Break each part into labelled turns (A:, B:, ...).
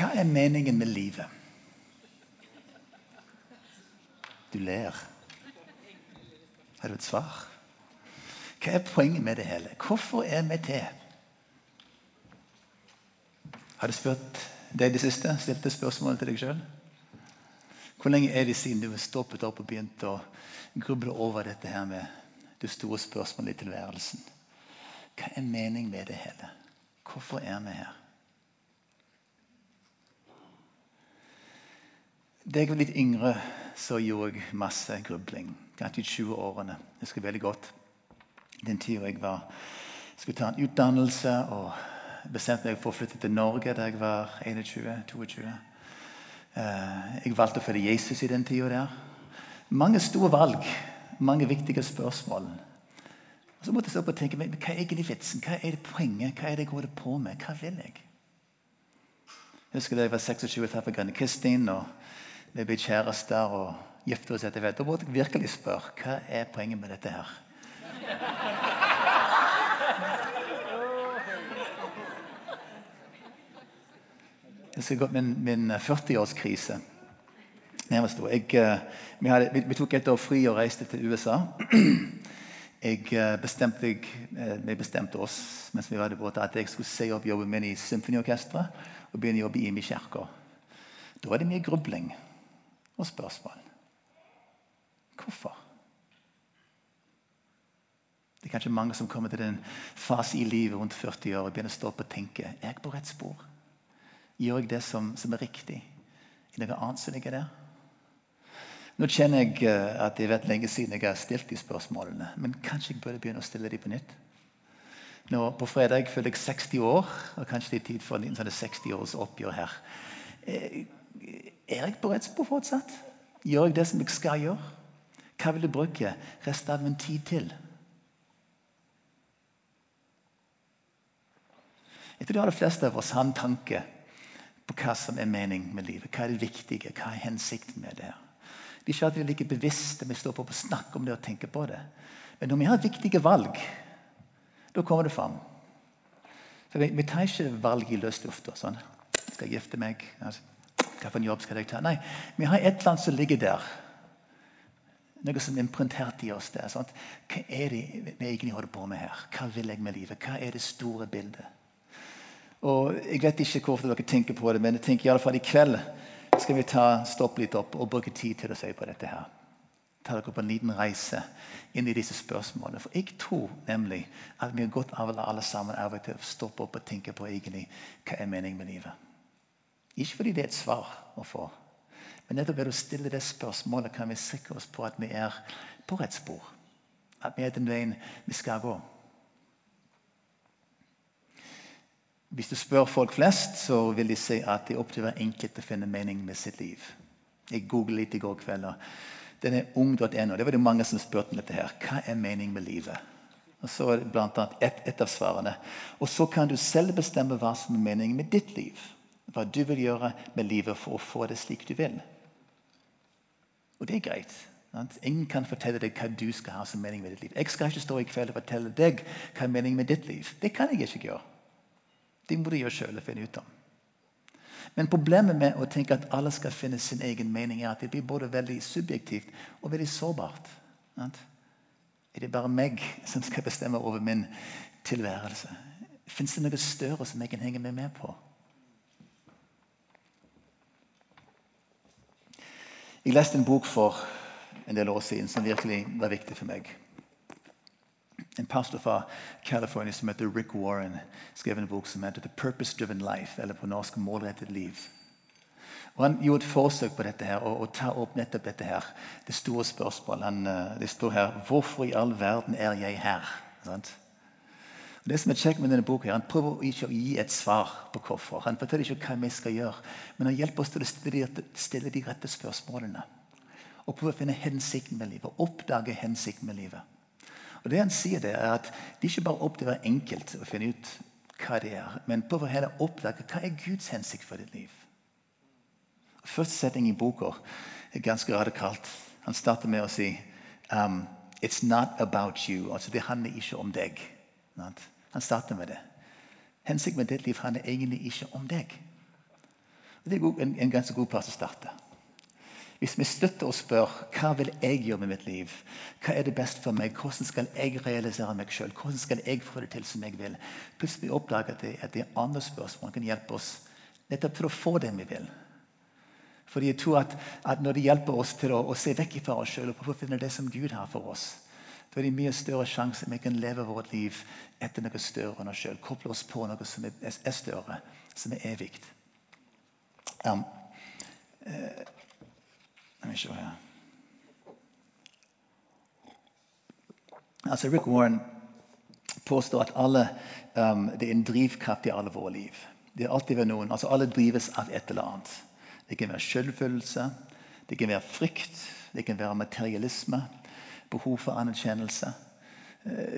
A: Hva er meningen med livet? Du ler. Har du et svar? Hva er poenget med det hele? Hvorfor er vi til? Har du spurt deg det siste? Stilte spørsmålet til deg sjøl? Hvor lenge er det siden du stoppet opp og begynt å gruble over dette her med det store spørsmålet i tilværelsen? Hva er meningen med det hele? Hvorfor er vi her? Da jeg var litt yngre, så gjorde jeg masse grubling. Kanskje i 20-årene. Jeg husker veldig godt den tida jeg var, skulle ta en utdannelse og bestemte meg for å flytte til Norge da jeg var 21-22. Eh, jeg valgte å følge Jesus i den tida der. Mange store valg, mange viktige spørsmål. Og så måtte jeg stå opp og tenke hva er egentlig vitsen? Hva er det poenget? Hva er det jeg holder på med? Hva vil jeg? Jeg husker da jeg var 26 og traff Grønne Kristin. og Vi ble kjærester og gifte oss etter hvert. Da måtte jeg virkelig spørre hva er poenget med dette her. Jeg husker godt min, min 40-årskrise. Jeg, vi, vi, tok et år fri og reiste til USA. Eh, bestemte, eh, vi bestemte oss mens vi var der borte, at jeg skulle se opp jobben min i symfoniorkesteret og begynne å jobbe i kirka. Da var det mye grubling og spørsmål. Hvorfor? Det er kanskje mange som kommer til den fase i livet rundt 40 år og begynner å stå opp og tenke er jeg på rett spor. Gjør jeg det som, som er riktig? Er det noe annet som ligger der? Nå kjenner jeg eh, at det er lenge siden jeg har stilt de spørsmålene. Men kanskje jeg burde begynne å stille dem på nytt? Nå, på fredag fyller jeg 60 år, og kanskje det er tid for en sånn 60-års oppgjør her. Er jeg på rett spor fortsatt? Gjør jeg det som jeg skal gjøre? Hva vil jeg bruke resten av min tid til? Jeg tror de aller fleste av oss har en tanke på hva som er mening med livet. Hva er det viktige? Hva er hensikten med det? Det er ikke alltid like bevisste vi står på å snakke om det og tenker på det. Men når vi har viktige valg, da kommer det fram. For vi, vi tar ikke valg i løs luft. Sånn. Skal jeg gifte meg? Altså, Hvilken jobb skal jeg ta? Nei, vi har et eller annet som ligger der. Noe som er imprintert i oss. der. Sant? Hva er det vi egentlig holder på med her? Hva vil jeg med livet? Hva er det store bildet? Og Jeg vet ikke hvorfor dere tenker på det, men jeg tenker i alle fall i kveld skal vi ta, stoppe litt opp og bruke tid til å se på dette. her. Ta dere på en liten reise inn i disse spørsmålene. For jeg tror nemlig at vi har godt av alle sammen av og til å stoppe opp og tenke på egentlig hva er meningen med livet. Ikke fordi det er et svar å få, men nettopp ved å stille det spørsmålet kan vi sikre oss på at vi er på rett spor. At vi er den veien vi skal gå. Hvis du spør folk flest, så vil de si at det er opp til hver enkelt å finne mening med sitt liv. Jeg googlet litt i går kveld. Den er ung.no. Det var det mange som spurte om dette. her. Hva er mening med livet? Og så er det blant annet et, et av svarene. Og så kan du selv bestemme hva som er meningen med ditt liv. Hva du vil gjøre med livet for å få det slik du vil. Og det er greit. Ingen kan fortelle deg hva du skal ha som mening med ditt liv. Jeg skal ikke stå i kveld og fortelle deg hva er meningen med ditt liv. Det kan jeg ikke gjøre. Det må du gjøre sjøl og finne ut av. Men problemet med å tenke at alle skal finne sin egen mening, er at det blir både veldig subjektivt og veldig sårbart. Er det bare meg som skal bestemme over min tilværelse? Fins det noe større som jeg kan henge meg med på? Jeg leste en bok for en del år siden som virkelig var viktig for meg. En pastor fra California som heter Rick Warren, skrev en bok som heter The Purpose Driven Life, eller på norsk 'Målrettet liv'. Og Han gjorde et forsøk på dette her, og ta opp nettopp dette her, det store spørsmålet. Han, eh, det står her 'Hvorfor i all verden er jeg her?' Sant? Det som er kjekt med denne boka, Han prøver ikke å gi et svar på hvorfor. Han forteller ikke hva vi skal gjøre, men han hjelper oss til å stille de, rette spørsmålene. Og prøve å finne hensikten med livet. Oppdage hensikten med livet. Og det han sier det er at det ikke bare opp til være enkelt å finne ut hva det er, men prøve å heller oppdage hva er Guds hensikt for ditt liv. Første setning i boka er ganske radikalt. Han starter med å si um, It's not about you. Altså, det handler ikke om deg. Han starter med det. Hensikten med ditt liv handler egentlig ikke om deg. Det er en, en ganske god plass å starte. Hvis vi støtter og spør hva vil jeg gjøre med mitt liv, hva er det best for meg, hvordan skal jeg realisere meg sjøl, hvordan skal jeg få det til som jeg vil, plutselig oppdager det, at det er andre spørsmål som kan hjelpe oss nettopp til å få det vi vil. Fordi jeg tror at, at Når det hjelper oss til å, å se vekk fra oss sjøl og prøve å finne det som Gud har for oss, da er det mye større sjanse vi kan leve vårt liv etter noe større enn oss sjøl. Koble oss på noe som er, større, som er evig. Um, uh, Let me show you. Altså Rick Warren påstår at alle, um, det er en drivkraft i alle våre liv. Det er alltid ved noen, altså Alle drives av et eller annet. Det kan være selvfølelse, det kan være frykt, det kan være materialisme, behov for anerkjennelse.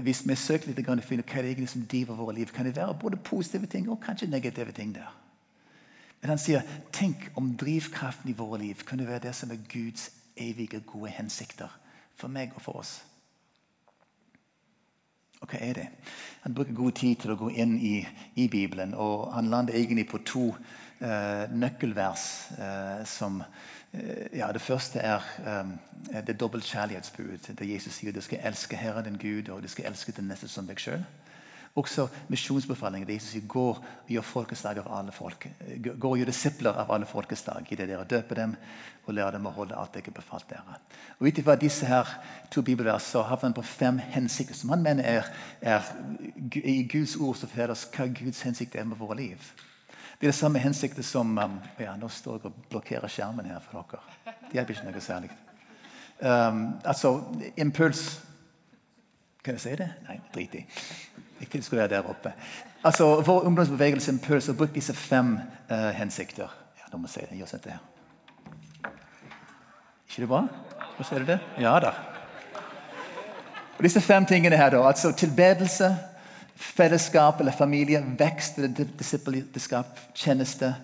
A: Hvis vi søker litt og finner hva det er som driver våre liv, kan det være både positive ting og kanskje negative ting der. Men han sier tenk om drivkraften i våre liv kunne være det som er Guds evige, gode hensikter for meg og for oss. Og hva er det? Han bruker god tid til å gå inn i, i Bibelen. Og han lander egentlig på to uh, nøkkelvers uh, som ja, Det første er det dobbelt kjærlighetsbud. Der Jesus sier du skal elske Herren din Gud og du skal elske den neste som deg sjøl. Også misjonsbefalingen. Jesus sier gå og gjør folkeslag av alle folk. Gå og gjør disipler av alle folkeslag i det dere døper dem og lærer dem å holde alt jeg har befalt dere. Og Ut ifra disse her to bibelvers så har han på fem hensikter som han mener er, er i Guds ord som forteller oss hva Guds hensikt er med våre liv. Det er det samme hensikten som um, ja, Nå står jeg og blokkerer skjermen her for dere. Det hjelper ikke noe særlig. Um, altså, impuls Kan jeg si det? Nei, drit i. Ikke det skulle være der oppe. Altså, Vår ungdomsbevegelse Impuls har brukt disse fem uh, hensikter. Ja, nå må jeg si det. Gjør sånn det her. Ikke det bra? Hva ser du det? Ja da. Og disse fem tingene her, da, altså tilbedelse, fellesskap eller familie, vekst eller disippelskap, tjeneste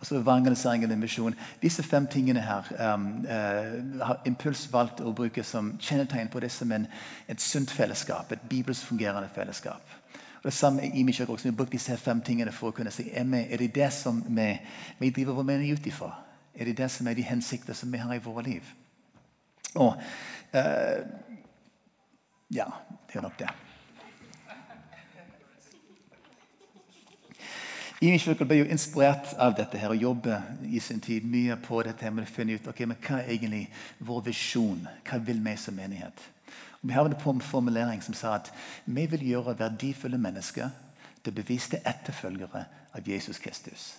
A: og så evangelisering eller misjon. Disse fem tingene her um, uh, har Impuls valgt å bruke som kjennetegn på det som en, et sunt fellesskap. Et bibelsk fungerende fellesskap. Og det samme i min kirke også. Vi har brukt disse fem tingene for å kunne si er, vi, er det det som vi, vi driver vår mening ut ifra. Er det det som er de hensikter som vi har i våre liv? Og uh, Ja, det er nok det. Imi Kirke ble jo inspirert av dette her og jobber i sin tid mye på dette med å finne ut ok, men hva er egentlig vår visjon. Hva vil vi som menighet? Vi havnet på en formulering som sa at vi vil gjøre verdifulle mennesker til beviste etterfølgere av Jesus Kristus.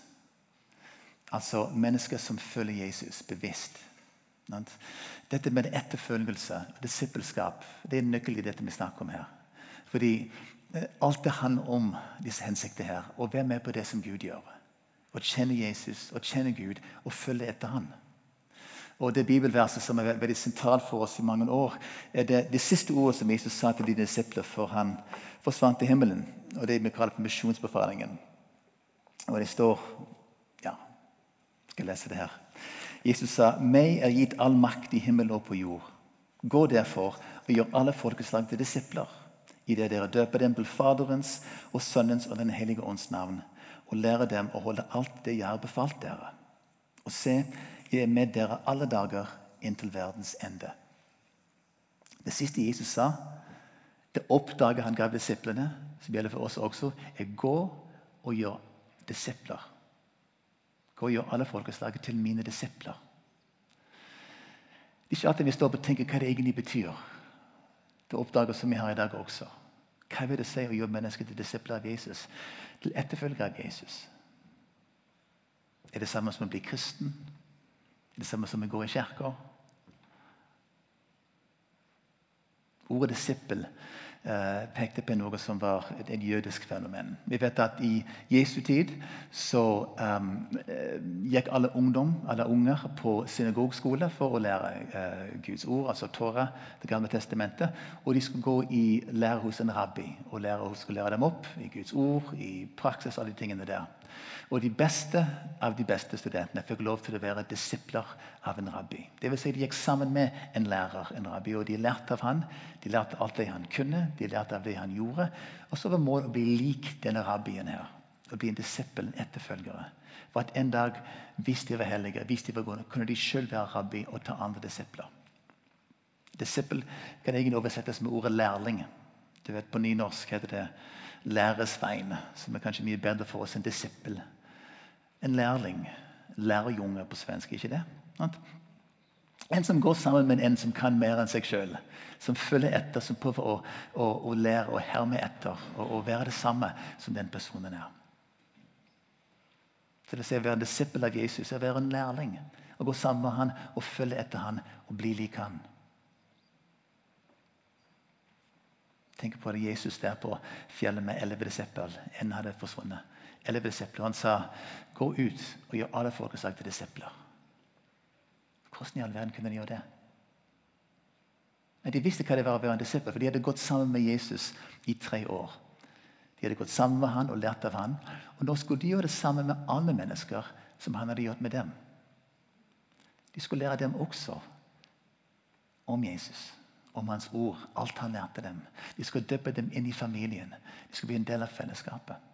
A: Altså mennesker som følger Jesus bevisst. Dette med etterfølgelse og disippelskap det er nøkkelen i dette vi snakker om her. Fordi alt det handler om disse hensiktene her. Å være med på det som Gud gjør. Å kjenne Jesus, å kjenne Gud og følge etter Han. Og Det bibelverset som er veldig sentralt for oss i mange år, er det, det siste ordet som Jesus sa til de disipler før han forsvant til himmelen. Og Det vi kaller for misjonsbefalingen. Og det står Ja, skal jeg lese det her. Jesus sa, 'Meg er gitt all makt i himmel og på jord.' Gå derfor og gjør alle folkeslag til disipler, idet dere døper dem til Faderens og Sønnens og Den hellige ånds navn, og lærer dem å holde alt det jeg har befalt dere. Og se, jeg er med dere alle dager inntil verdens ende. Det siste Jesus sa, det oppdaget han gav disiplene, som gjelder for oss også, er gå og gjør disipler. Gå og gjør alle folkeslaget til mine disipler. Det er ikke alltid vi står og tenker hva det egentlig betyr. Det oppdager som vi har i dag også. Hva vil det si å gjøre mennesker til disipler av Jesus? Til etterfølgere av Jesus? Er det samme som å bli kristen? Er Det samme som å gå i kirka. Ordet disippel pekte på noe som var et, et, jødisk fenomen. Vi vet at I Jesu tid så um, gikk alle ungdom, alle unger på synagogskole for å lære uh, Guds ord, altså Torah, Det gamle testamentet. Og de skulle gå i lære hos en rabbi. og Lærer skulle lære dem opp i Guds ord, i praksis, alle de tingene der. Og de beste av de beste studentene fikk lov til å være disipler av en rabbi. Det vil si De gikk sammen med en lærer, en rabbi, og de lærte av han. De lærte alt det han kunne, de lærte av det han gjorde. Og så var målet å bli lik denne rabbien her. Å bli en disippel, en etterfølgere. For at en dag, hvis de var hellige, hvis de var gode, kunne de selv være rabbi og ta andre disipler. Disippel kan egentlig oversettes med ordet lærling. Du vet, På nynorsk heter det læresvein, som er kanskje mye bedre for oss enn disippel. En lærling. Lærjunge på svensk, ikke det? En som går sammen med en som kan mer enn seg sjøl. Som følger etter, som prøver å, å, å lære og herme etter. Og, være det samme som den personen er. Så det å være en disippel av Jesus er å være en lærling. Å gå sammen med han og følge etter han og bli lik han. Tenk på det Jesus der på fjellet med elleve disipler. En hadde forsvunnet. Elleve disipler. Han sa, 'Gå ut og gjør alle folkeslag til disipler'. Hvordan i all verden kunne de gjøre det? Men de visste hva det var å være en disippel, for de hadde gått sammen med Jesus i tre år. De hadde gått sammen med han og lært av han. Og nå skulle de gjøre det samme med alle mennesker som han hadde gjort med dem. De skulle lære dem også om Jesus om hans ord, alt han lærte dem. De skulle dyppe dem inn i familien. De skulle bli en del av fellesskapet.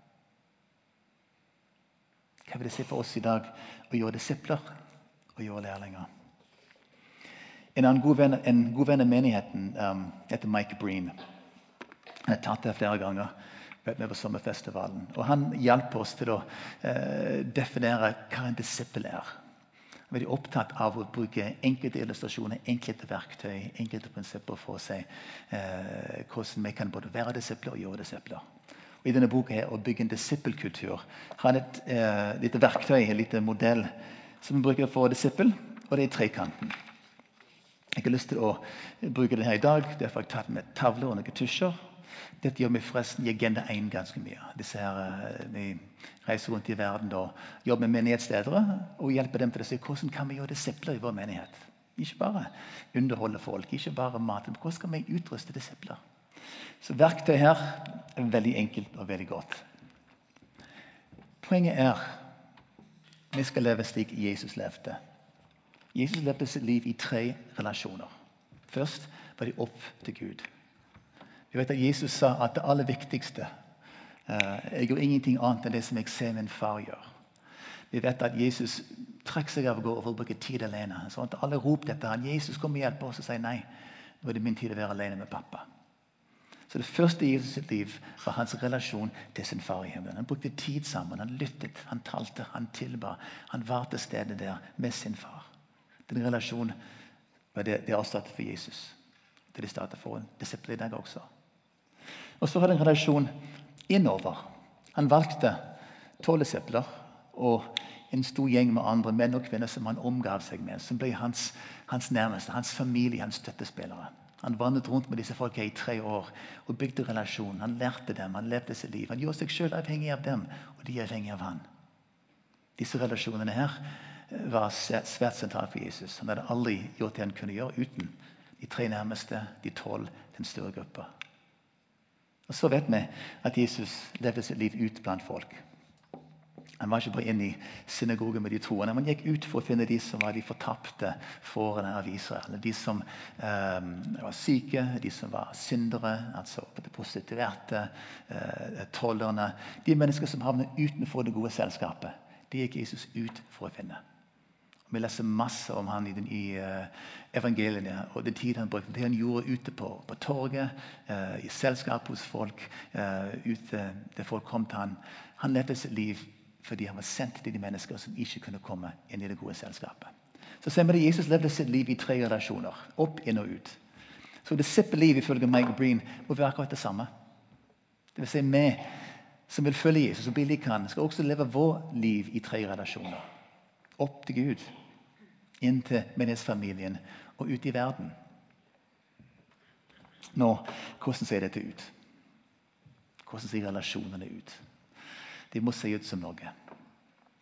A: Hva vil det si for oss i dag å gjøre disipler og gjøre lærlinger? En annen god venn, en god venn av menigheten um, heter Mike Breen. Han har tatt det flere ganger på sommerfestivalen. Og Han hjalp oss til å uh, definere hva en disippel er veldig opptatt av å bruke enkelte illustrasjoner, enkelte verktøy, enkelte prinsipper for å se eh, hvordan vi kan både være disipler og gjøre disipler. Og I denne boka her, å bygge en disippelkultur har han et eh, lite verktøy, en liten modell, som vi bruker for disippel, og det er trekanten. Jeg har lyst til å bruke den her i dag. Derfor har jeg tatt med tavler og noen tusjer. Dette gjør vi forresten i Agenda 1 ganske mye. Disse her, eh, vi reiser rundt i verden og jobber med menighetsledere og hjelper dem til å si hvordan kan vi gjøre disipler i vår menighet. Ikke bare underholde folk, ikke bare mate men hvordan skal vi utruste disipler? Så verktøyet her er veldig enkelt og veldig godt. Poenget er vi skal leve slik Jesus levde. Jesus levde sitt liv i tre relasjoner. Først var de opp til Gud. Vi vet at Jesus sa at det aller viktigste uh, Jeg gjør ingenting annet enn det som jeg ser min far gjør. Vi vet at Jesus trakk seg av gårde for å bruke tid alene. Sånn at alle ropte etter ham. Jesus kom og hjelp oss og sier nei. Nå er det min tid å være alene med pappa. Så Det første i Jesus sitt liv var hans relasjon til sin far i himmelen. Han brukte tid sammen, han lyttet, han talte, han tilba. Han var til stede der med sin far. Den relasjonen var det, det avsatte for Jesus. Det de startet for en disippel i dag også. Og så hadde han en relasjon innover. Han valgte tolv disipler og en stor gjeng med andre menn og kvinner som han omgav seg med. Som ble hans, hans nærmeste, hans familie, hans støttespillere. Han vandret rundt med disse folka i tre år og bygde relasjon. Han lærte dem, han levde sitt liv. Han gjorde seg sjøl avhengig av dem, og de er avhengig av han. Disse relasjonene her eh, var svært sentrale for Jesus. Han hadde aldri gjort det han kunne gjøre uten de tre nærmeste, de tolv, den større gruppa. Og Så vet vi at Jesus levde sitt liv ut blant folk. Han var ikke bare inne i synagogen med de troende, men gikk ut for å finne de som var de fortapte fårene av Israel. De som um, var syke, de som var syndere, altså prostituerte, uh, tollerne. De mennesker som havnet utenfor det gode selskapet. De gikk Jesus ut for å finne. Vi leser masse om han i, den, i uh, evangeliene og den tid han brukte. Det han gjorde ute på, på torget, uh, i selskap hos folk, uh, ute der folk kom til han. Han levde sitt liv fordi han var sendt til de mennesker som ikke kunne komme inn i det gode selskapet. Så ser vi det Jesus levde sitt liv i tre relasjoner. Opp, inn og ut. Så disippelliv ifølge Mike Breen må være akkurat det samme. Det vil si vi som vil følge Jesus bli like han, skal også leve vår liv i tre relasjoner. Opp til Gud inn til menighetsfamilien og ut i verden. Nå, hvordan ser dette ut? Hvordan ser relasjonene ut? De må se ut som noe.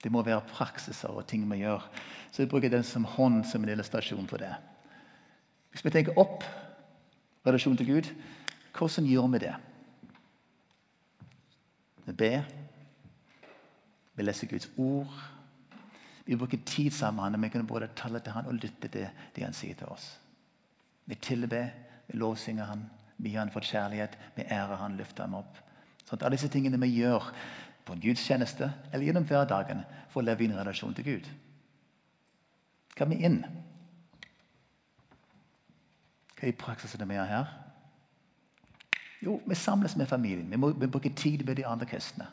A: Det må være praksiser og ting vi gjør. Så jeg bruker den som hånd som en illustrasjon på det. Hvis vi tenker opp relasjonen til Gud, hvordan gjør vi det? Vi ber. Vi leser Guds ord. Vi bruker tid sammen med Vi kan både tale til han og lytte til det han sier til oss. Vi tilber, vi lovsynger han, vi gir han for kjærlighet, vi ærer han, løfter ham opp. Sånn at Alle disse tingene vi gjør på en gudstjeneste eller gjennom hverdagen for å leve i en relasjon til Gud. Hva med inn? Hva er det vi gjør her? Jo, vi samles med familien. Vi må vi bruker tid med de andre kristne.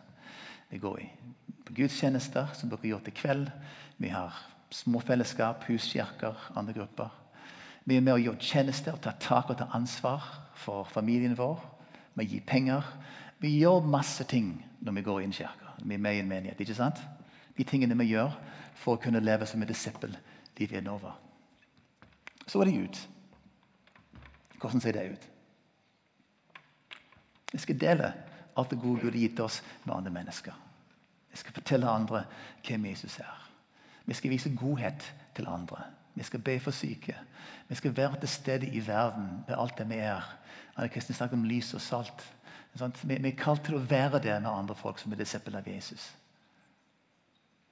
A: Vi går i på gudstjenester, som dere gjør til kveld. Vi har små fellesskap, huskirker, andre grupper. Vi er med å gjøre tjenester, og ta tak og ta ansvar for familien vår. Vi gir penger. Vi gjør masse ting når vi går inn i kirka. Vi er med i en menighet. ikke sant? De tingene vi gjør for å kunne leve som en disippel livet innover. Så er det ut. Hvordan ser det ut? Vi skal dele alt det gode Gud har gitt oss med andre mennesker. Vi skal fortelle andre hvem Jesus er. Vi skal vise godhet til andre. Vi skal be for syke. Vi skal være til stede i verden med alt det vi er. Anne Kristin snakket om lys og salt. Vi er kalt til å være det med andre folk som er disipler av Jesus.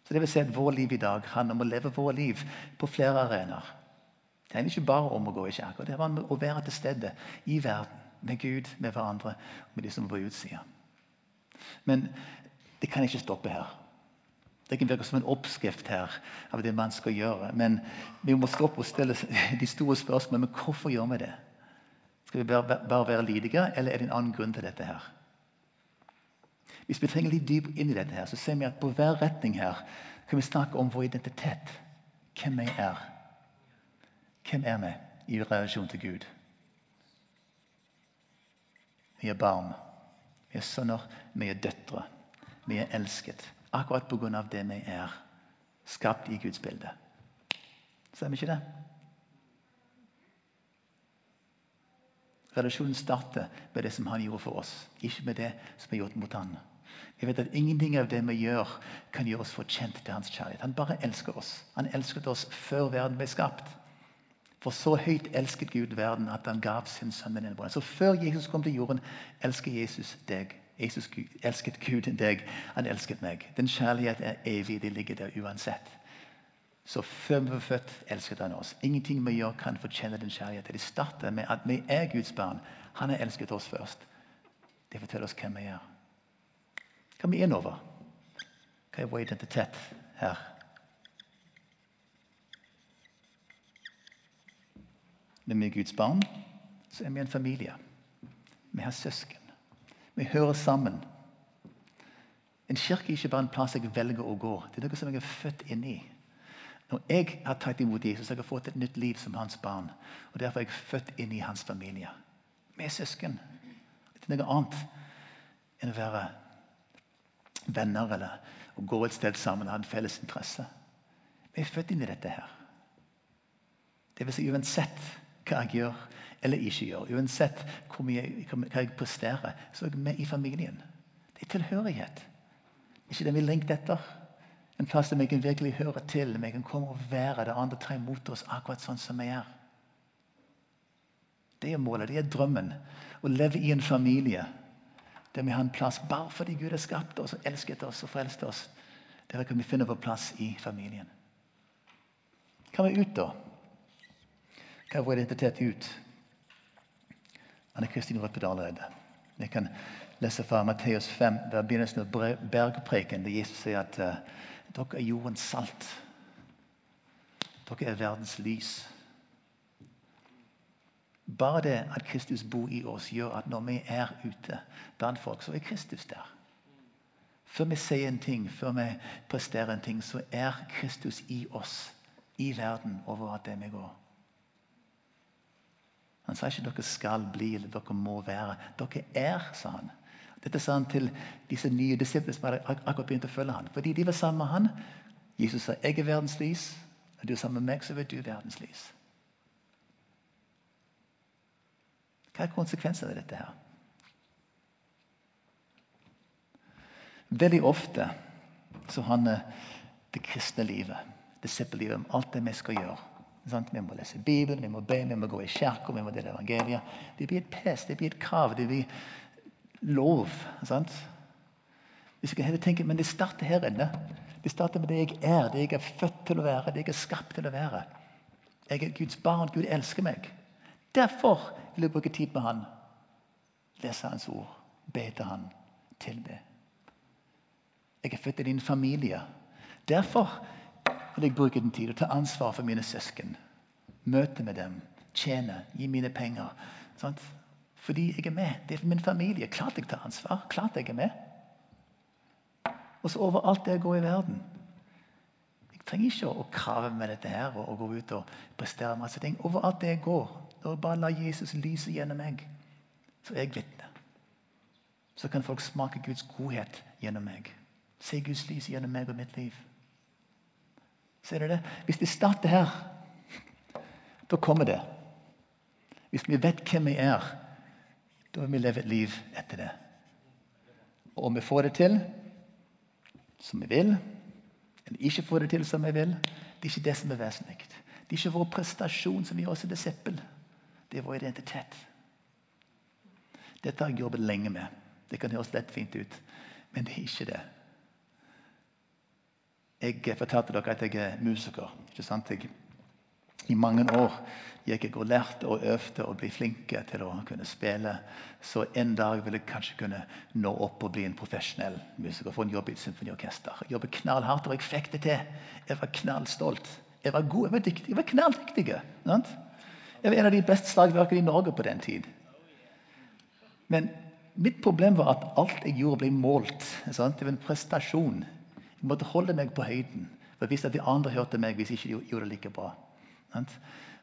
A: Så det vil si at Vår liv i dag handler om å leve vårt liv på flere arenaer. Det handler ikke bare om å gå i kirka. Det handler om å være til stede i verden. Med Gud, med hverandre og med de som er på utsida. Men det kan ikke stoppe her. Det kan virke som en oppskrift her av det man skal gjøre. Men vi må stoppe og stille de store spørsmålene. Men hvorfor gjør vi det? Skal vi bare, bare være lydige, eller er det en annen grunn til dette her? Hvis vi trenger litt dyp inn i dette, her, så ser vi at på hver retning her kan vi snakke om vår identitet. Hvem vi er. Hvem er vi i relasjon til Gud? Vi er barn. Vi er sønner. Vi er døtre. Vi er elsket. Akkurat pga. det vi er. Skapt i Guds bilde. Stemmer ikke det? Relasjonen starter med det som han gjorde for oss, ikke med det som er gjort mot han. Jeg vet at Ingenting av det vi gjør, kan gjøre oss fortjent til hans kjærlighet. Han bare elsker oss. Han elsket oss før verden ble skapt. For så høyt elsket Gud verden at han gav sin sønn den Så før Jesus kom til jorden, elsker Jesus deg. Jesus elsket Gud deg. Han elsket meg. Den kjærlighet er evig. Det ligger der uansett. Så før vi var født, elsket han oss. Ingenting vi gjør, kan fortjene den kjærligheten. Det starter med at vi er Guds barn. Han har elsket oss først. Det forteller oss hvem vi er. Hva vi innover? Hva er vår identitet her? Når vi er Guds barn, så er vi en familie. Vi har søsken. Vi hører sammen. En kirke er ikke bare en plass jeg velger å gå. Det er noe som jeg er født inn i. Når jeg har tatt imot Jesus, jeg har fått et nytt liv som hans barn. og Derfor er jeg født inn i hans familie. Vi er søsken. Det er noe annet enn å være venner eller å gå et sted sammen og ha en felles interesse. Vi er født inn i dette her. Det vil si uansett hva jeg gjør eller ikke gjør, uansett hvor hva jeg presterer, så er jeg med i familien. Det er tilhørighet. Ikke det vi lengter etter. En plass der vi kan virkelig høre til, vi kan komme og være der andre tar imot oss akkurat sånn som vi er. Det er målet, det er drømmen. Å leve i en familie der vi har en plass bare fordi Gud har skapt oss og elsket oss og frelst oss. Der kan vi finne vår plass i familien. Hva med ut, da? Hva er vår identitet ut? Anne Kristin var på det allerede. Vi kan lese fra Matteus 5, der begynnelsen av bergpreken, der Jesus sier at uh, dere er jordens salt. Dere er verdens lys. Bare det at Kristus bor i oss, gjør at når vi er ute blant folk, så er Kristus der. Før vi sier en ting, før vi presterer en ting, så er Kristus i oss, i verden, overalt det vi går. Han sa ikke dere skal bli eller dere må være. Dere er, sa han. Dette sa han til disse nye disiplene som hadde akkurat begynt å følge han. Fordi de var sammen med han. Jesus sa 'Jeg er verdens lys'. Og du er sammen med meg, så er du verdens lys. Hva er konsekvensen av dette her? Veldig ofte så handler det kristne livet, disippellivet, om alt det vi skal gjøre. Vi må lese Bibelen, vi må be, vi må gå i kirka, vi må dele evangeliet. Det blir et pes, det blir et krav, det blir lov. Sant? Vi skal heller tenke, Men det starter her inne. Det starter med det jeg er, det jeg er født til å være, det jeg er skapt til å være. Jeg er Guds barn. Gud elsker meg. Derfor vil jeg bruke tid med Han. Lese Hans ord, be til Han, tilbe. Jeg er født i din familie. Derfor vil jeg bruke den tid og ta ansvar for mine søsken. Møte med dem, tjene, gi mine penger. Sant? Fordi jeg er med. Det er for min familie. Klart jeg tar ansvar. Klart jeg er med. Og så overalt det jeg går i verden. Jeg trenger ikke å krave med dette her og, og gå ut og prestere masse ting. Overalt det jeg går, jeg bare lar Jesus lyse gjennom meg, så er jeg vitne. Så kan folk smake Guds godhet gjennom meg. Se Guds lys gjennom meg og mitt liv. Ser du det? Hvis det starter her, da kommer det. Hvis vi vet hvem vi er, da vil vi leve et liv etter det. Og om vi får det til som vi vil, eller ikke får det til som vi vil, det er ikke det som er vesentlig. Det er ikke vår prestasjon som gjør oss til disippel. Det er vår identitet. Dette har jeg jobbet lenge med. Det kan høres lettvint ut, men det er ikke det. Jeg fortalte dere at jeg er musiker. ikke sant? Jeg, I mange år gikk jeg og lærte og øvde og ble flinke til å kunne spille. Så en dag vil jeg kanskje kunne nå opp og bli en profesjonell musiker. Få en jobb i et symfoniorkester. Jeg jobbet knallhardt, og jeg fikk det til. Jeg var knallstolt. Jeg var god, jeg var dyktig. Jeg var knalldyktig. Jeg var en av de beste slagverkene i Norge på den tid. Men mitt problem var at alt jeg gjorde, ble målt. Sant? Det var en prestasjon. Jeg måtte holde meg på høyden. For jeg visste at de andre hørte meg hvis ikke de gjorde det like bra.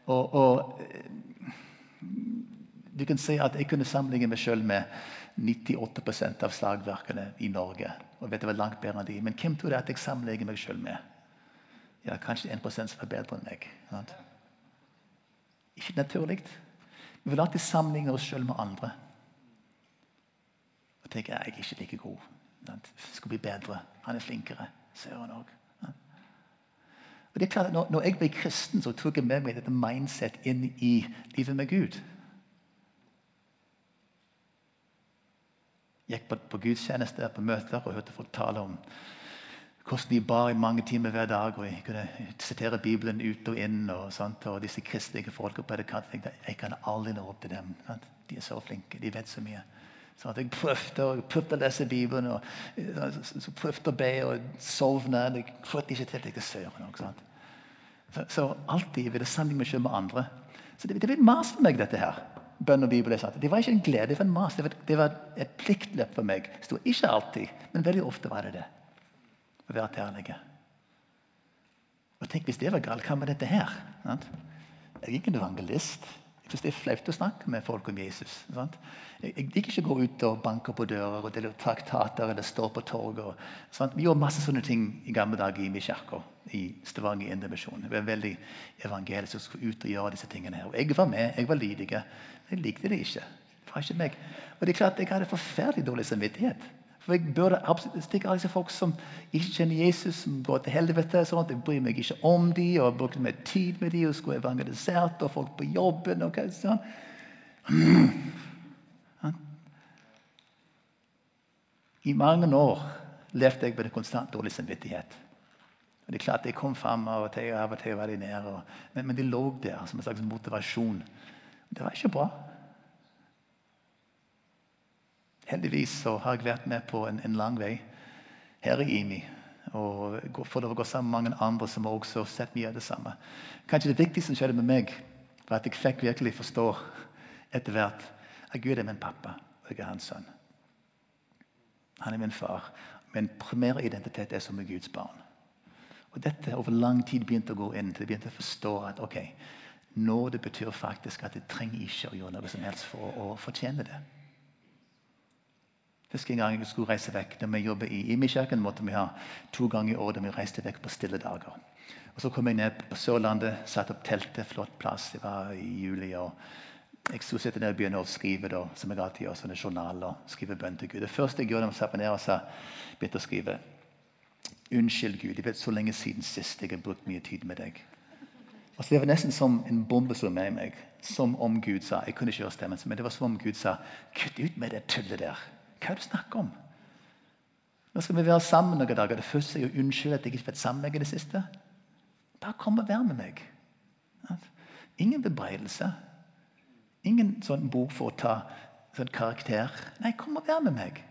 A: Og, og, du kan si at Jeg kunne sammenligne meg selv med 98% av slagverkene i Norge. og vet det var langt bedre enn de. Men hvem tror det at jeg sammenligner meg selv med? Ja, Kanskje 1 som er bedre enn meg. Sant? Ikke naturlig. Vi vil alltid sammenligne oss selv med andre. Og tenke jeg er ikke like god. Skal bli bedre. Han er flinkere. Søren òg. Og det er klart, når, når jeg ble kristen, så tok jeg med meg dette mindset inn i livet med Gud. Gikk på, på gudstjenester, på møter og hørte folk tale om hvordan de bar i mange timer hver dag. og Jeg kunne sitere Bibelen ut og inn. Og, sånt, og disse kristelige folka på det kanten, jeg kan aldri nå opp til dem. Sant? De er så flinke. De vet så mye. Så jeg prøvde, jeg prøvde å lese Bibelen og så prøvde å be og sovne. Jeg prøvde ikke til til søren. Så, så alltid ville jeg sammenligne meg selv med andre. Så det, det ble mas for meg, dette her. Bønn og Bibel. Det var ikke en glede, det var en mas. Det var, det var et pliktløp for meg. Sto ikke alltid, men veldig ofte var det det. Å være ærlig. Og tenk hvis det var galt, hva med dette her? Jeg er ikke en evangelist. Jeg synes Det er flaut å snakke med folk om Jesus. Sant? Jeg, liker ikke å gå ut og banke på dører og dele traktater eller stå på torget. Vi gjorde masse sånne ting i gamle dager i min kirke i Stavanger Indremisjon. Vi var veldig evangelisk og skulle ut og gjøre disse tingene. her. Og Jeg var med, jeg var lydig. Jeg likte det ikke. Det var ikke meg. Og det er klart, Jeg hadde forferdelig dårlig samvittighet. For Jeg burde absolutt stikke av disse folk som ikke kjenner Jesus, som går til helvete. sånn at Jeg bryr meg ikke om dem, og brukte mer tid med dem og skulle evangelisert, og folk på jobben. og hva sånn. I mange år levde jeg med en konstant dårlig samvittighet. Og det er klart Jeg kom fram av og til, av og til var de nede, og, men, men de lå der som en slags motivasjon. Det var ikke bra. Heldigvis så har jeg vært med på en, en lang vei her i IMI. Og for å gå sammen med mange andre som har også sett mye av det samme. Kanskje det viktigste som skjedde med meg, var at jeg fikk virkelig forstå etter hvert at Gud er min pappa, og jeg er hans sønn. Han er min far. Min primære identitet er som en Guds barn. Og Dette over lang tid begynte å gå inn til jeg begynte å forstå at ok, nå det betyr faktisk at jeg trenger ikke å gjøre noe som helst for å, å fortjene det. Husker en gang jeg skulle reise vekk. Da vi jobbet i Imekirken, måtte vi ha to ganger i året da vi reiste vekk på stille dager. Og Så kom jeg ned på Sørlandet, satte opp teltet, flott plass. Det var i juli. og Jeg skulle sitte ned og begynne å skrive, da, som jeg alltid gjør, sånne journaler. skrive bønn til Gud. Det første jeg gjorde, var å ned og sa, begynte å skrive Unnskyld, Gud. Jeg vet så lenge siden sist jeg har brukt mye tid med deg. Altså, det var nesten som en bombe som med meg. Som om Gud sa Jeg kunne ikke gjøre stemmen, men det var som om Gud sa Kutt ut med det tullet der. Hva er det du snakker om? Nå skal vi være sammen noen dager. Det første er å unnskylde at jeg ikke har vært sammen med deg i det siste. Bare kom og vær med meg. Ingen bebreidelse. Ingen sånn bok for å ta sånn karakter. Nei, kom og vær med meg.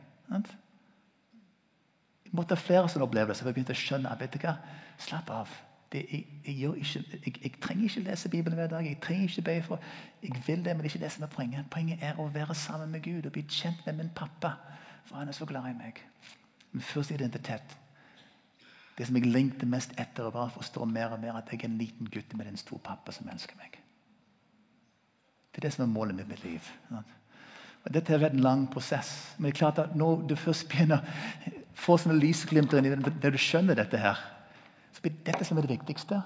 A: Jeg måtte ha flere sånne opplevelser. Jeg begynte å skjønne slapp av. Det, jeg, jeg, ikke, jeg, jeg, trenger ikke lese Bibelen hver dag. Jeg trenger ikke be for Jeg vil det, men det er ikke det som er poenget. Poenget er å være sammen med Gud og bli kjent med min pappa. For han er så glad i meg. Min første identitet. Det som jeg lengter mest etter, å bare forstå mer og mer at jeg er en liten gutt med en stor pappa som elsker meg. Det er det som er målet med mitt liv. Og Dette har vært en lang prosess. Men det er klart at når du først begynner få sånne lysglimter der du skjønner dette her, så blir dette som er det viktigste.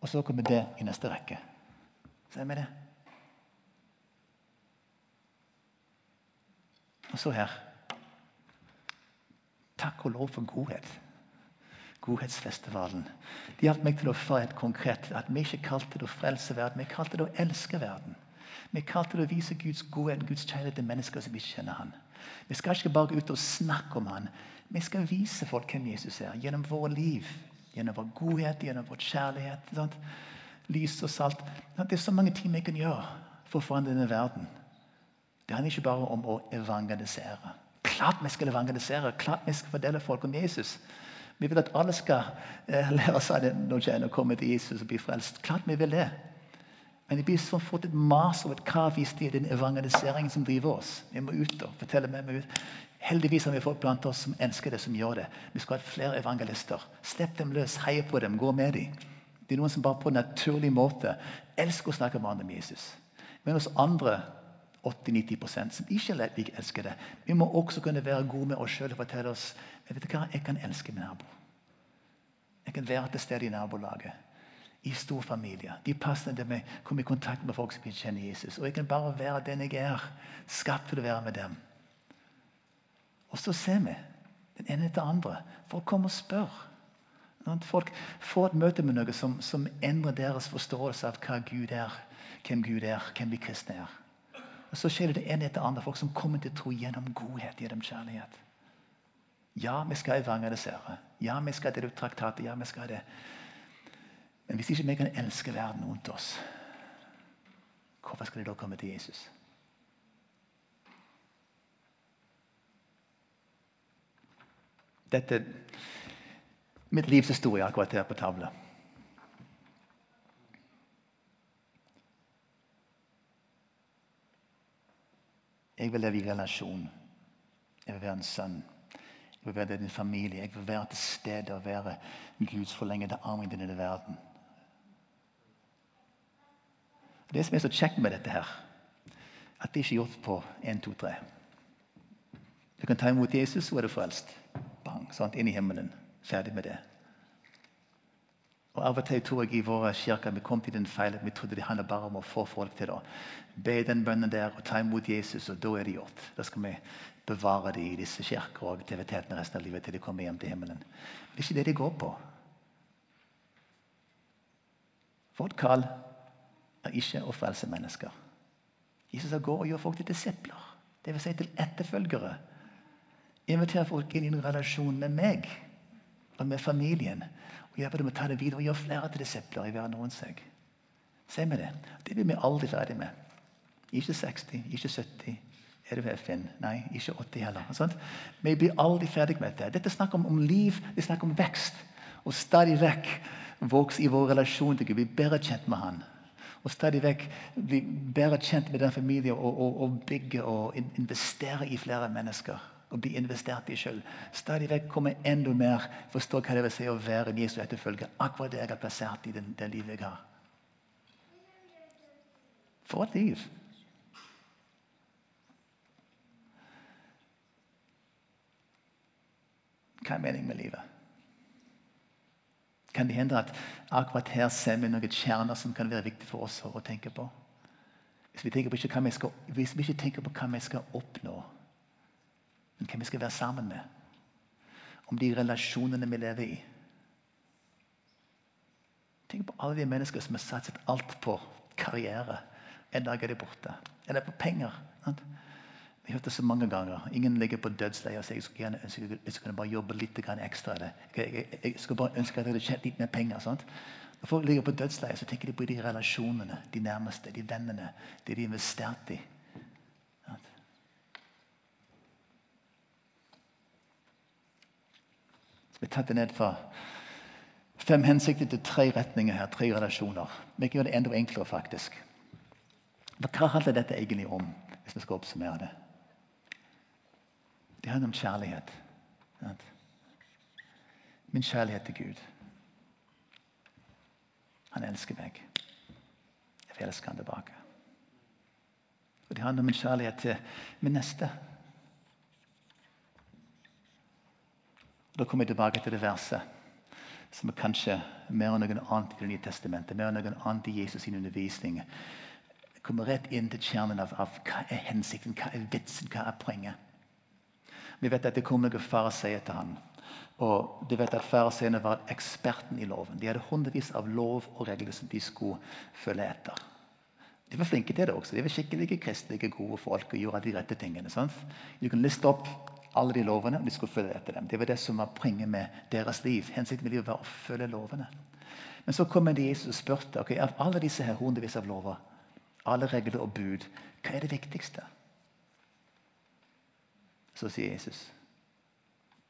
A: Og så kommer det i neste rekke. Ser vi det? Og så her. Takk og lov for godhet. Godhetsfestivalen. Det hjalp meg til å få et konkret at vi ikke kalte det å frelse verden, vi kalte det å elske verden. Vi kalte det å vise Guds godhet Guds kjærlighet til mennesker som ikke kjenner Han. Vi skal ikke bare ut og snakke om Han. Vi skal vise folk hvem Jesus er, gjennom våre liv. Gjennom vår godhet, gjennom vår kjærlighet. Sant? Lys og salt. Det er så mange ting vi kan gjøre for å forandre denne verden. Det handler ikke bare om å evangelisere. Klart vi skal evangelisere, klart vi skal fordele folk om Jesus. Vi vil at alle skal eh, lære seg det når de kommer til Jesus og blir frelst. Klart vi vil det. Men det blir så fort et mas og et krav i den evangeliseringen som driver oss. Vi må ut og fortelle meg ut. Heldigvis har vi folk blant oss som elsker det, som gjør det. Vi skal ha flere evangelister. Slipp dem løs, heie på dem, gå med dem. Det er noen som bare på en naturlig måte elsker å snakke med andre om Jesus. Men hos andre 80-90% som ikke elsker det, vi må også kunne være gode med oss sjøl og fortelle oss vet du hva, jeg kan elske min nabo. Jeg kan være til stede i nabolaget. I stor familie. De passene der vi kommer i kontakt med folk som kjenner Jesus. Og jeg kan bare være den jeg er. Skapt til å være med dem. Og så ser vi den ene etter andre. Folk kommer og spør. Folk får et møte med noe som, som, endrer deres forståelse av hva Gud er, hvem Gud er, hvem vi kristne er. Og Så skjer det det ene etter andre. Folk som kommer til tro gjennom godhet, gjennom kjærlighet. Ja, vi skal evangelisere. Ja, vi skal dele ut traktater. Ja, vi skal det. Men hvis ikke vi kan elske verden rundt oss, hvorfor skal de da komme til Jesus? Dette er mitt livs historie akkurat her på tavla. Jeg vil leve i relasjon. Jeg vil være en sønn. Jeg vil være din familie. Jeg vil være til stede og være Guds forlengede arm i denne verden. Det som er så kjekt med dette, her, at det ikke er gjort på 1, 2, 3. Du kan ta imot Jesus, så er du frelst bang, sant, inn i himmelen. Ferdig med det. Og Av og til tror jeg i våre kirker vi kom til den feilen vi trodde det handlet bare om å få folk til å be den bønnen der og ta imot Jesus, og da er det gjort. Da skal vi bevare dem i disse kirker og aktivitetene resten av livet til de kommer hjem til himmelen. Det er ikke det de går på. Vårt kall er ikke å frelse mennesker. Jesus har gå og gjør folk til disipler. Dvs. Si til etterfølgere. Inviter folk inn i en relasjon med meg og med familien. Og hjelpe dem å ta det videre og gjøre flere til disipler i verden rundt seg. Se med det. Det blir vi aldri ferdig med. Ikke 60, ikke 70. Er det FN? Nei, ikke 80 heller. Sånn? Vi blir aldri ferdig med dette. Dette er snakk om, om liv, det er snakk om vekst. Og stadig vekk vokse i vår relasjon til Gud, bli bedre kjent med Han. Og stadig vekk bli bedre kjent med den familien og, og, og bygge og investere i flere mennesker og bli investert i sjøl. Stadig vekk komme enda mer forstå hva det vil si å være en Jesu etterfølger. Akkurat det jeg har plassert i den, det livet jeg har. For et liv! Hva er meningen med livet? Kan det hende at akkurat her ser vi noen kjerner som kan være viktig for oss å tenke på? Hvis vi, skal, hvis vi ikke tenker på hva vi skal oppnå men hvem vi skal være sammen med. Om de relasjonene vi lever i. Tenk på alle de mennesker som har satset alt på karriere. En dag er de borte. Eller på penger. Vi har hørt det så mange ganger. Ingen ligger på dødsleiet og sier jeg skulle gjerne ønske jeg skulle bare jobbe litt ekstra. Eller jeg, jeg, jeg, skulle bare ønske at jeg hadde litt mer penger. Sant? Når folk ligger på dødsleiet, så tenker de på de relasjonene, de nærmeste, de vennene, det de investerte i. Vi tatt det ned fra fem hensikter til tre retninger her, tre relasjoner. Vi kan gjøre det enda enklere, faktisk. Hva handler dette egentlig om, hvis vi skal oppsummere det? Det handler om kjærlighet. Min kjærlighet til Gud. Han elsker meg. Jeg elsker han tilbake. Og Det handler om min kjærlighet til min neste. Da kommer jeg tilbake til det verset som er kanskje mer enn noe annet i Det nye testamentet, mer enn noe annet i Jesus' sin undervisning. Jeg kommer rett inn til kjernen av, av hva er hensikten, hva er vitsen, hva er poenget. Vi vet at det kom noen fariseere til han. Og du vet at Fariseerne var eksperten i loven. De hadde hundrevis av lov og regler som de skulle følge etter. De var flinke til det også. De var skikkelige kristelige, gode folk og gjorde de rette tingene. Sant? Du kan liste opp alle de lovene, og de skulle følge etter dem. Det var det som var poenget med deres liv. Hensikten med livet var å følge lovene. Men så kom en Jesus og spurte okay, av alle disse her hundrevis av lover, alle regler og bud, hva er det viktigste? Så sier Jesus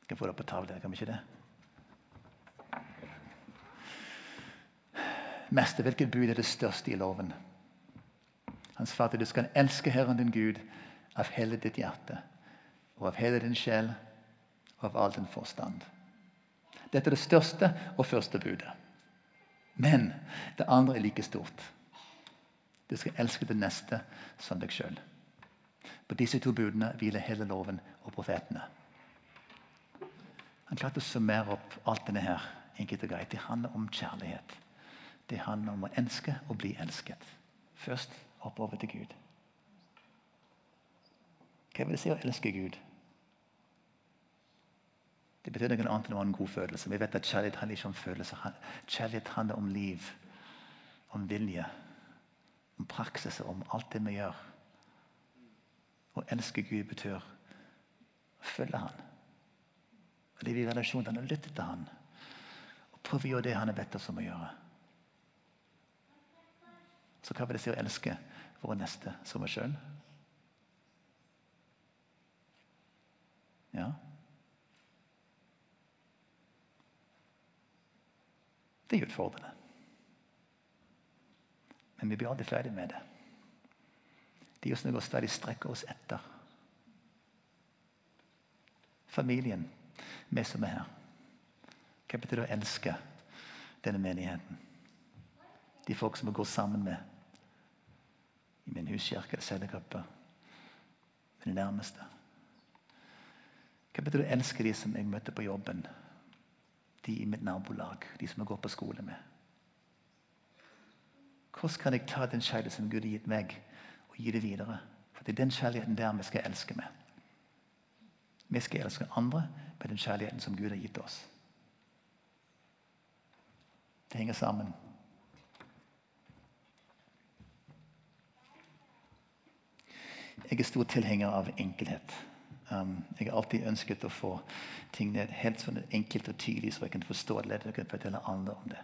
A: Jeg kan få det på tavle, kan vi ikke det? Mester, hvilket bud er det største i loven? Han svarte du skal elske Herren din Gud av hele ditt hjerte og av hele din sjel og av all din forstand. Dette er det største og første budet. Men det andre er like stort. Du skal elske det neste som deg sjøl. På disse to budene hviler hele loven og profetene. Han klarte å summere opp alt denne her. enkelt og greit. Det handler om kjærlighet. Det handler om å elske og bli elsket. Først oppover til Gud. Hva vil det si å elske Gud? Det betyr noe annet enn å ha en god følelse. Vi vet at Kjærlighet handler ikke om følelser. Kjærlighet handler om liv, om vilje, om praksis, om alt det vi gjør. Å elske Gud betyr å følge Han. Å leve i relasjon til Han og lytte til Han. Og prøve å gjøre det Han har bedt oss om å gjøre. Så hva vil det si å elske våre neste som oss sjøl? Ja. Det er utfordrende. Men vi blir aldri ferdig med det. De gir oss noe går stadig strekker oss etter. Familien, vi som er her. Hva betyr det å elske denne menigheten? De folk som vi går sammen med i min huskirke eller cellegruppe. Mine nærmeste. Hva betyr det å elske de som jeg møter på jobben? De i mitt nabolag, de som jeg går på skole med. Hvordan kan jeg ta den kjærligheten Gud har gitt meg, og gi det videre? For det er den kjærligheten der vi skal elske med. Vi skal elske andre med den kjærligheten som Gud har gitt oss. Det henger sammen. Jeg er stor tilhenger av enkelhet. Um, jeg har alltid ønsket å få ting ned helt sånn enkelt og tydelig, så jeg kan forstå det lett og kan fortelle andre om det.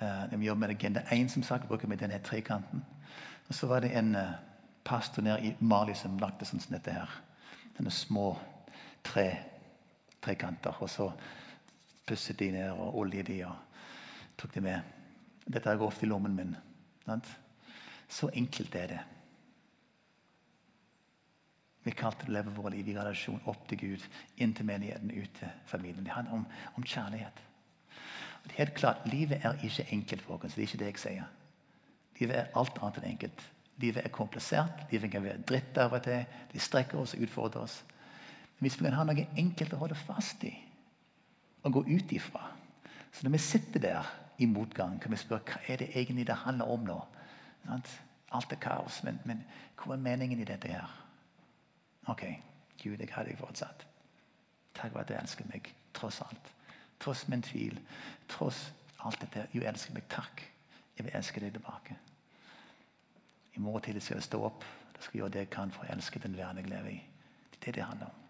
A: Uh, jobber med Agenda 1, som sagt, bruker vi denne trekanten. Og så var det en uh, pastor nede i Mali som lagde sånn som dette her. Denne små tre trekanter. Og så pusset de ned og oljet de og tok det med. Dette går ofte i lommen min. Sant? Så enkelt er det. Vi er kalt til å leve våre liv i relasjon opp til Gud, inn til menigheten, ut til familien. Det handler om, om kjærlighet. Og det er helt klart, Livet er ikke enkelt, folkens. Det er ikke det jeg sier. Livet er alt annet enn enkelt. Livet er komplisert. Livet kan være dritt av og til. De strekker oss og utfordrer oss. Men hvis vi kan ha noe enkelt å holde fast i og gå ut ifra Så når vi sitter der i motgang, kan vi spørre hva er det egentlig det handler om nå. Alt er kaos, men, men hva er meningen i dette her? Ok, Gud, jeg har deg fortsatt. Takk for at du elsker meg tross alt. Tross min tvil. Tross alt dette. Du elsker meg. Takk. Jeg vil elske deg tilbake. I morgen tidlig skal jeg stå opp. Da skal jeg gjøre det jeg kan for å elske den verden jeg lever i. Det er det det handler om.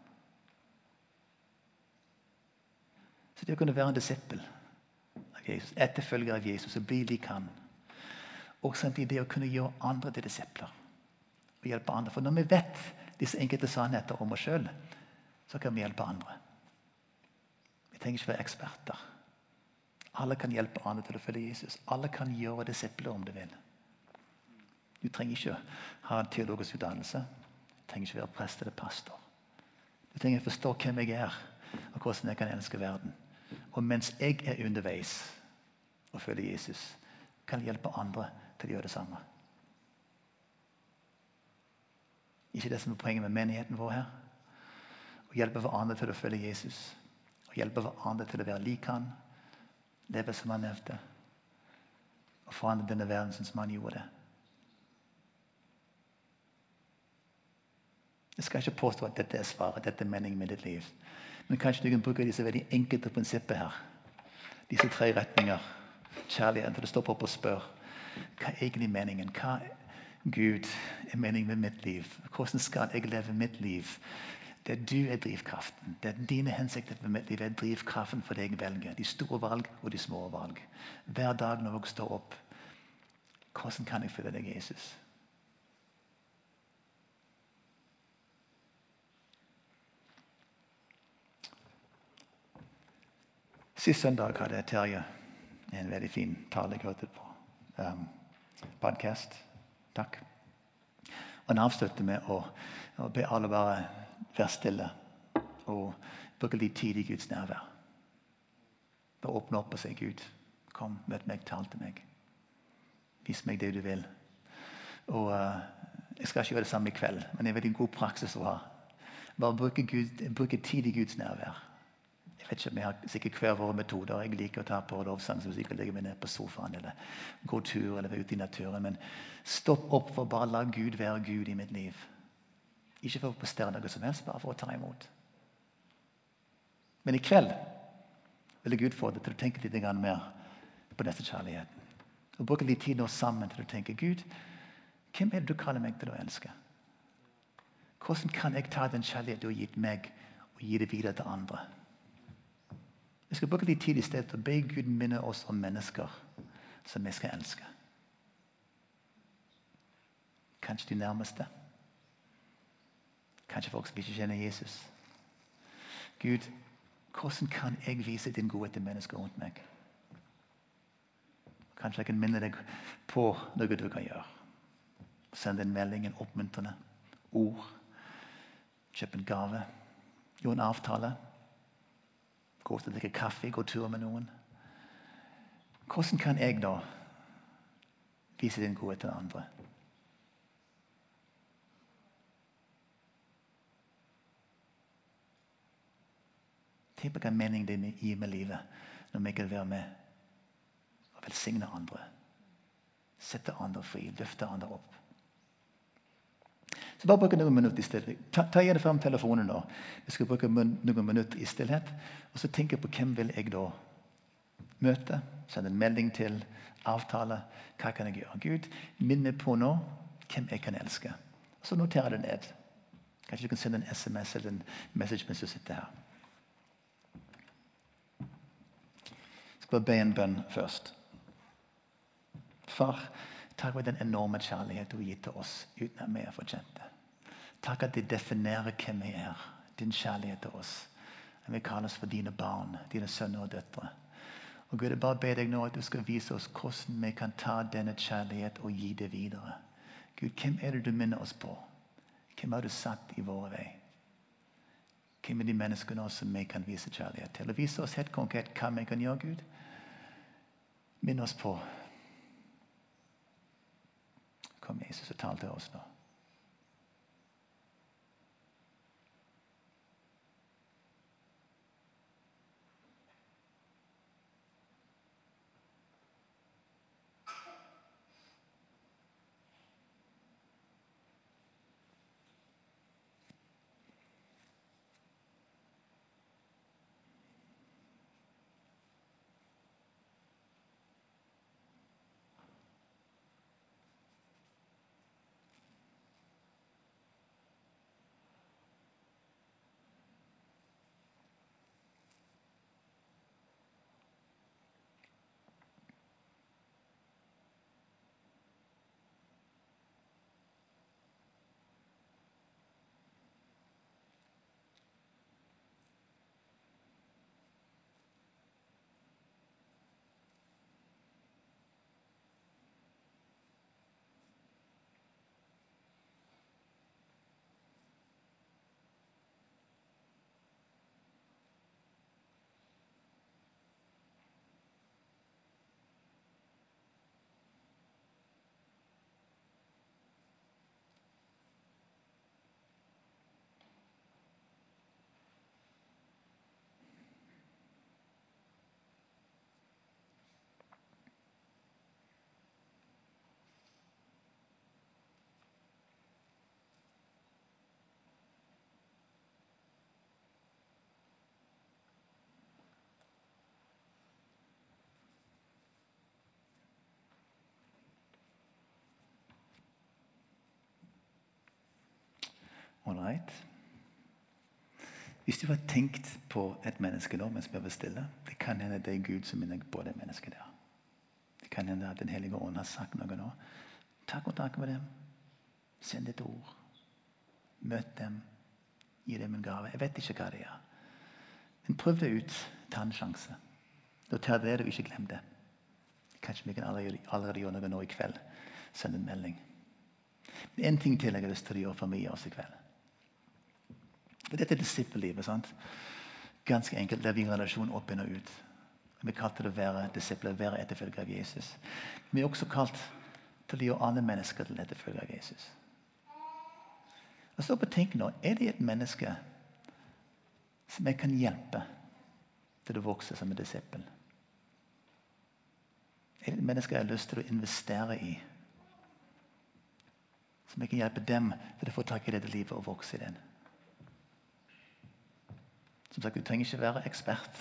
A: Så det å kunne være en disippel av Jesus, etterfølger av Jesus og bli lik han, og samtidig det å kunne gjøre andre til disipler og hjelpe andre. For når vi vet disse enkelte sannheter om oss sjøl, så kan vi hjelpe andre. Vi trenger ikke være eksperter. Alle kan hjelpe andre til å følge Jesus. Alle kan gjøre disipler om du vil. Du trenger ikke ha en teologisk utdannelse. Du trenger ikke være prest eller pastor. Du trenger å forstå hvem jeg er, og hvordan jeg kan elske verden. Og mens jeg er underveis og følger Jesus, kan jeg hjelpe andre til å gjøre det samme. Ikke det som er poenget med menigheten vår her. Å hjelpe hverandre til å følge Jesus. Å hjelpe hverandre til å være lik han. Leve som han levde. Og forandre denne verden sånn som han gjorde det. Jeg skal ikke påstå at dette er svaret, dette er meningen med ditt liv. Men kanskje du kan bruke disse veldig enkelte prinsippene her. Disse tre retninger. Kjærligheten til å stoppe opp og spørre hva er egentlig meningen. Hva Gud er meningen med mitt liv? Hvordan skal jeg leve mitt liv? Det er du er drivkraften. Det er dine hensikter med mitt liv er drivkraften for det jeg velger. De store valg og de små valg. Hver dag når jeg står opp. Hvordan kan jeg følge deg, Jesus? Sist søndag hadde Terje en veldig fin tale jeg hørte på. Um, podcast. Takk. Og Han avslutter med å, å, be alle bare være stille og bruke litt tid i Guds nærvær. Bare åpne opp og si, 'Gud, kom, møt meg, tal til meg.' Vis meg det du vil. Og uh, Jeg skal ikke gjøre det samme i kveld, men det er veldig god praksis å ha. Bare bruke, Gud, bruke tid i Guds nærvær. Vet ikke, Vi har sikkert hver våre metoder. Jeg liker å ta på lovsangsmusikk og legge meg ned på sofaen eller gå tur eller være ute i naturen. Men stopp opp for bare la Gud være Gud i mitt liv. Ikke for å prestere noe som helst, bare for å ta imot. Men i kveld vil Gud få deg til å tenke litt mer på denne kjærligheten. Og bruke litt tid nå sammen til å tenke Gud, hvem er det du kaller meg til å elske? Hvordan kan jeg ta den kjærligheten du har gitt meg, og gi det videre til andre? Vi skal bruke litt tid i stedet til å be Gud minne oss om mennesker som vi skal elske. Kanskje de nærmeste. Kanskje folk som ikke kjenner Jesus. Gud, hvordan kan jeg vise din godhet til mennesker rundt meg? Kanskje jeg kan minne deg på noe du kan gjøre. Send en melding, en oppmuntrende ord. Kjøp en gave. Gjør en avtale. Gå ut og drikke kaffe, gå tur med noen. Hvordan kan jeg da vise din godhet til andre? Tenk på hva mening det gir med livet når vi kan være med og velsigne andre. Sette andre fri, løfte andre opp. Så bare bruk noen minutter i stillhet. Ta, ta gjerne fram telefonen. nå. Vi skal bruke noen minutter i stillhet. Og så tenker jeg på hvem vil jeg da møte. Sende en melding til. Avtale. Hva kan jeg gjøre? Gud, minn på nå hvem jeg kan elske. Og Så noterer jeg det ned. Kanskje du kan sende en SMS eller en message mens du sitter her. Jeg skal bare be en bønn først. Far, takk for den enorme kjærlighet du har gitt til oss uten at vi fortjent det. Takk at det definerer hvem vi er. Din kjærlighet til oss. Vi kalles for dine barn, dine sønner og døtre. Og Gud, jeg bare ber deg nå at du skal vise oss hvordan vi kan ta denne kjærlighet og gi det videre. Gud, hvem er det du minner oss på? Hvem har du satt i våre vei? Hvem er de menneskene som vi kan vise kjærlighet til? Og Vise oss helt konkret hva vi kan gjøre, Gud. Minn oss på. Kom, Jesus, og tal til oss nå. Ålreit. Hvis du har tenkt på et menneske nå mens vi var stille Det kan hende det er Gud som minner på det mennesket der. Det kan hende at Den hellige ånd har sagt noe nå. Ta kontakt med dem. Send et ord. Møt dem. Gi dem en gave. Jeg vet ikke hva det er. Men prøv det ut. Ta en sjanse. Da tar det og ikke glem det. Kanskje vi kan allerede, allerede gjøre noe nå i kveld. Send en melding. Men én ting til jeg har lyst til å gjøre for mye også i kveld. For Dette er disippellivet. sant? Ganske enkelt. Der vi har relasjon opp inn og ut. Vi er kalt til å være disipler, være etterfølger av Jesus. Vi er også kalt til å gjøre alle mennesker til etterfølger av Jesus. Og så tenk nå, Er det et menneske som jeg kan hjelpe til å vokse som en disippel? Er det et menneske jeg har lyst til å investere i? Som jeg kan hjelpe dem til å få tak i dette livet og vokse i den? Som sagt, Du trenger ikke være ekspert.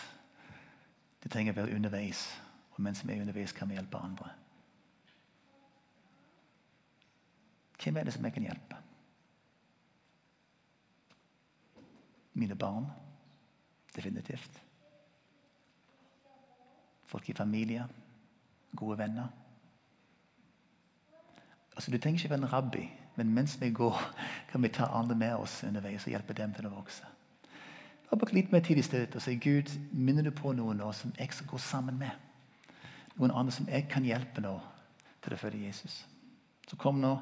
A: Du trenger å være underveis. Og mens vi er underveis, kan vi hjelpe andre. Hvem er det som jeg kan hjelpe? Mine barn. Definitivt. Folk i familie. Gode venner. Altså, Du trenger ikke være en rabbi, men mens vi går, kan vi ta andre med oss underveis og hjelpe dem til å vokse. Da bruker litt mer tid i stedet og si Gud, minner du på noen nå som jeg skal gå sammen med? Noen andre som jeg kan hjelpe nå til å følge Jesus? Så kom nå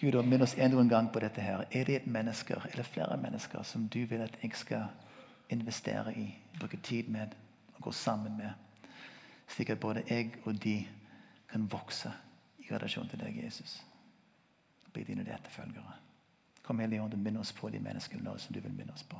A: Gud og minn oss enda en gang på dette. her. Er det et menneske eller flere mennesker som du vil at jeg skal investere i, bruke tid med og gå sammen med? Slik at både jeg og de kan vokse i relasjon til deg, Jesus. Bli dine etterfølgere. Kom Hellige Ånd og minn oss på de menneskene nå som du vil minne oss på.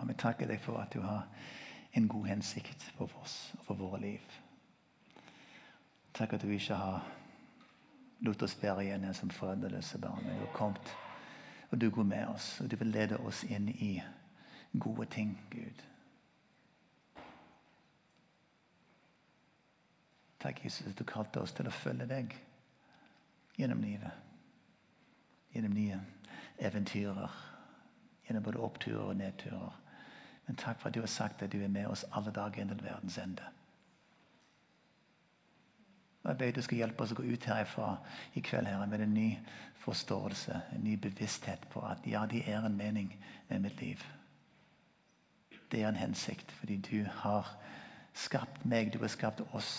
A: Far, vi takker deg for at du har en god hensikt for oss og for våre liv. Takk at du ikke har latt oss være igjen som foreldreløse barn. Men du har kommet, og du går med oss, og du vil lede oss inn i gode ting, Gud. Takk, Jesus, at du kalte oss til å følge deg gjennom livet. Gjennom nye eventyrer. Gjennom både oppturer og nedturer. Men takk for at du har sagt at du er med oss alle dager inntil verdens ende. Jeg ber du skal hjelpe oss å gå ut herifra i kveld her med en ny forståelse, en ny bevissthet på at ja, det er en mening med mitt liv. Det er en hensikt, fordi du har skapt meg, du har skapt oss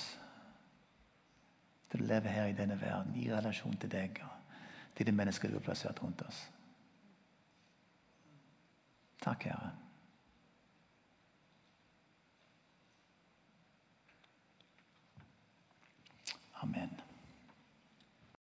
A: til å leve her i denne verden i relasjon til deg og til de mennesker du har plassert rundt oss. Takk, Herre. Amen.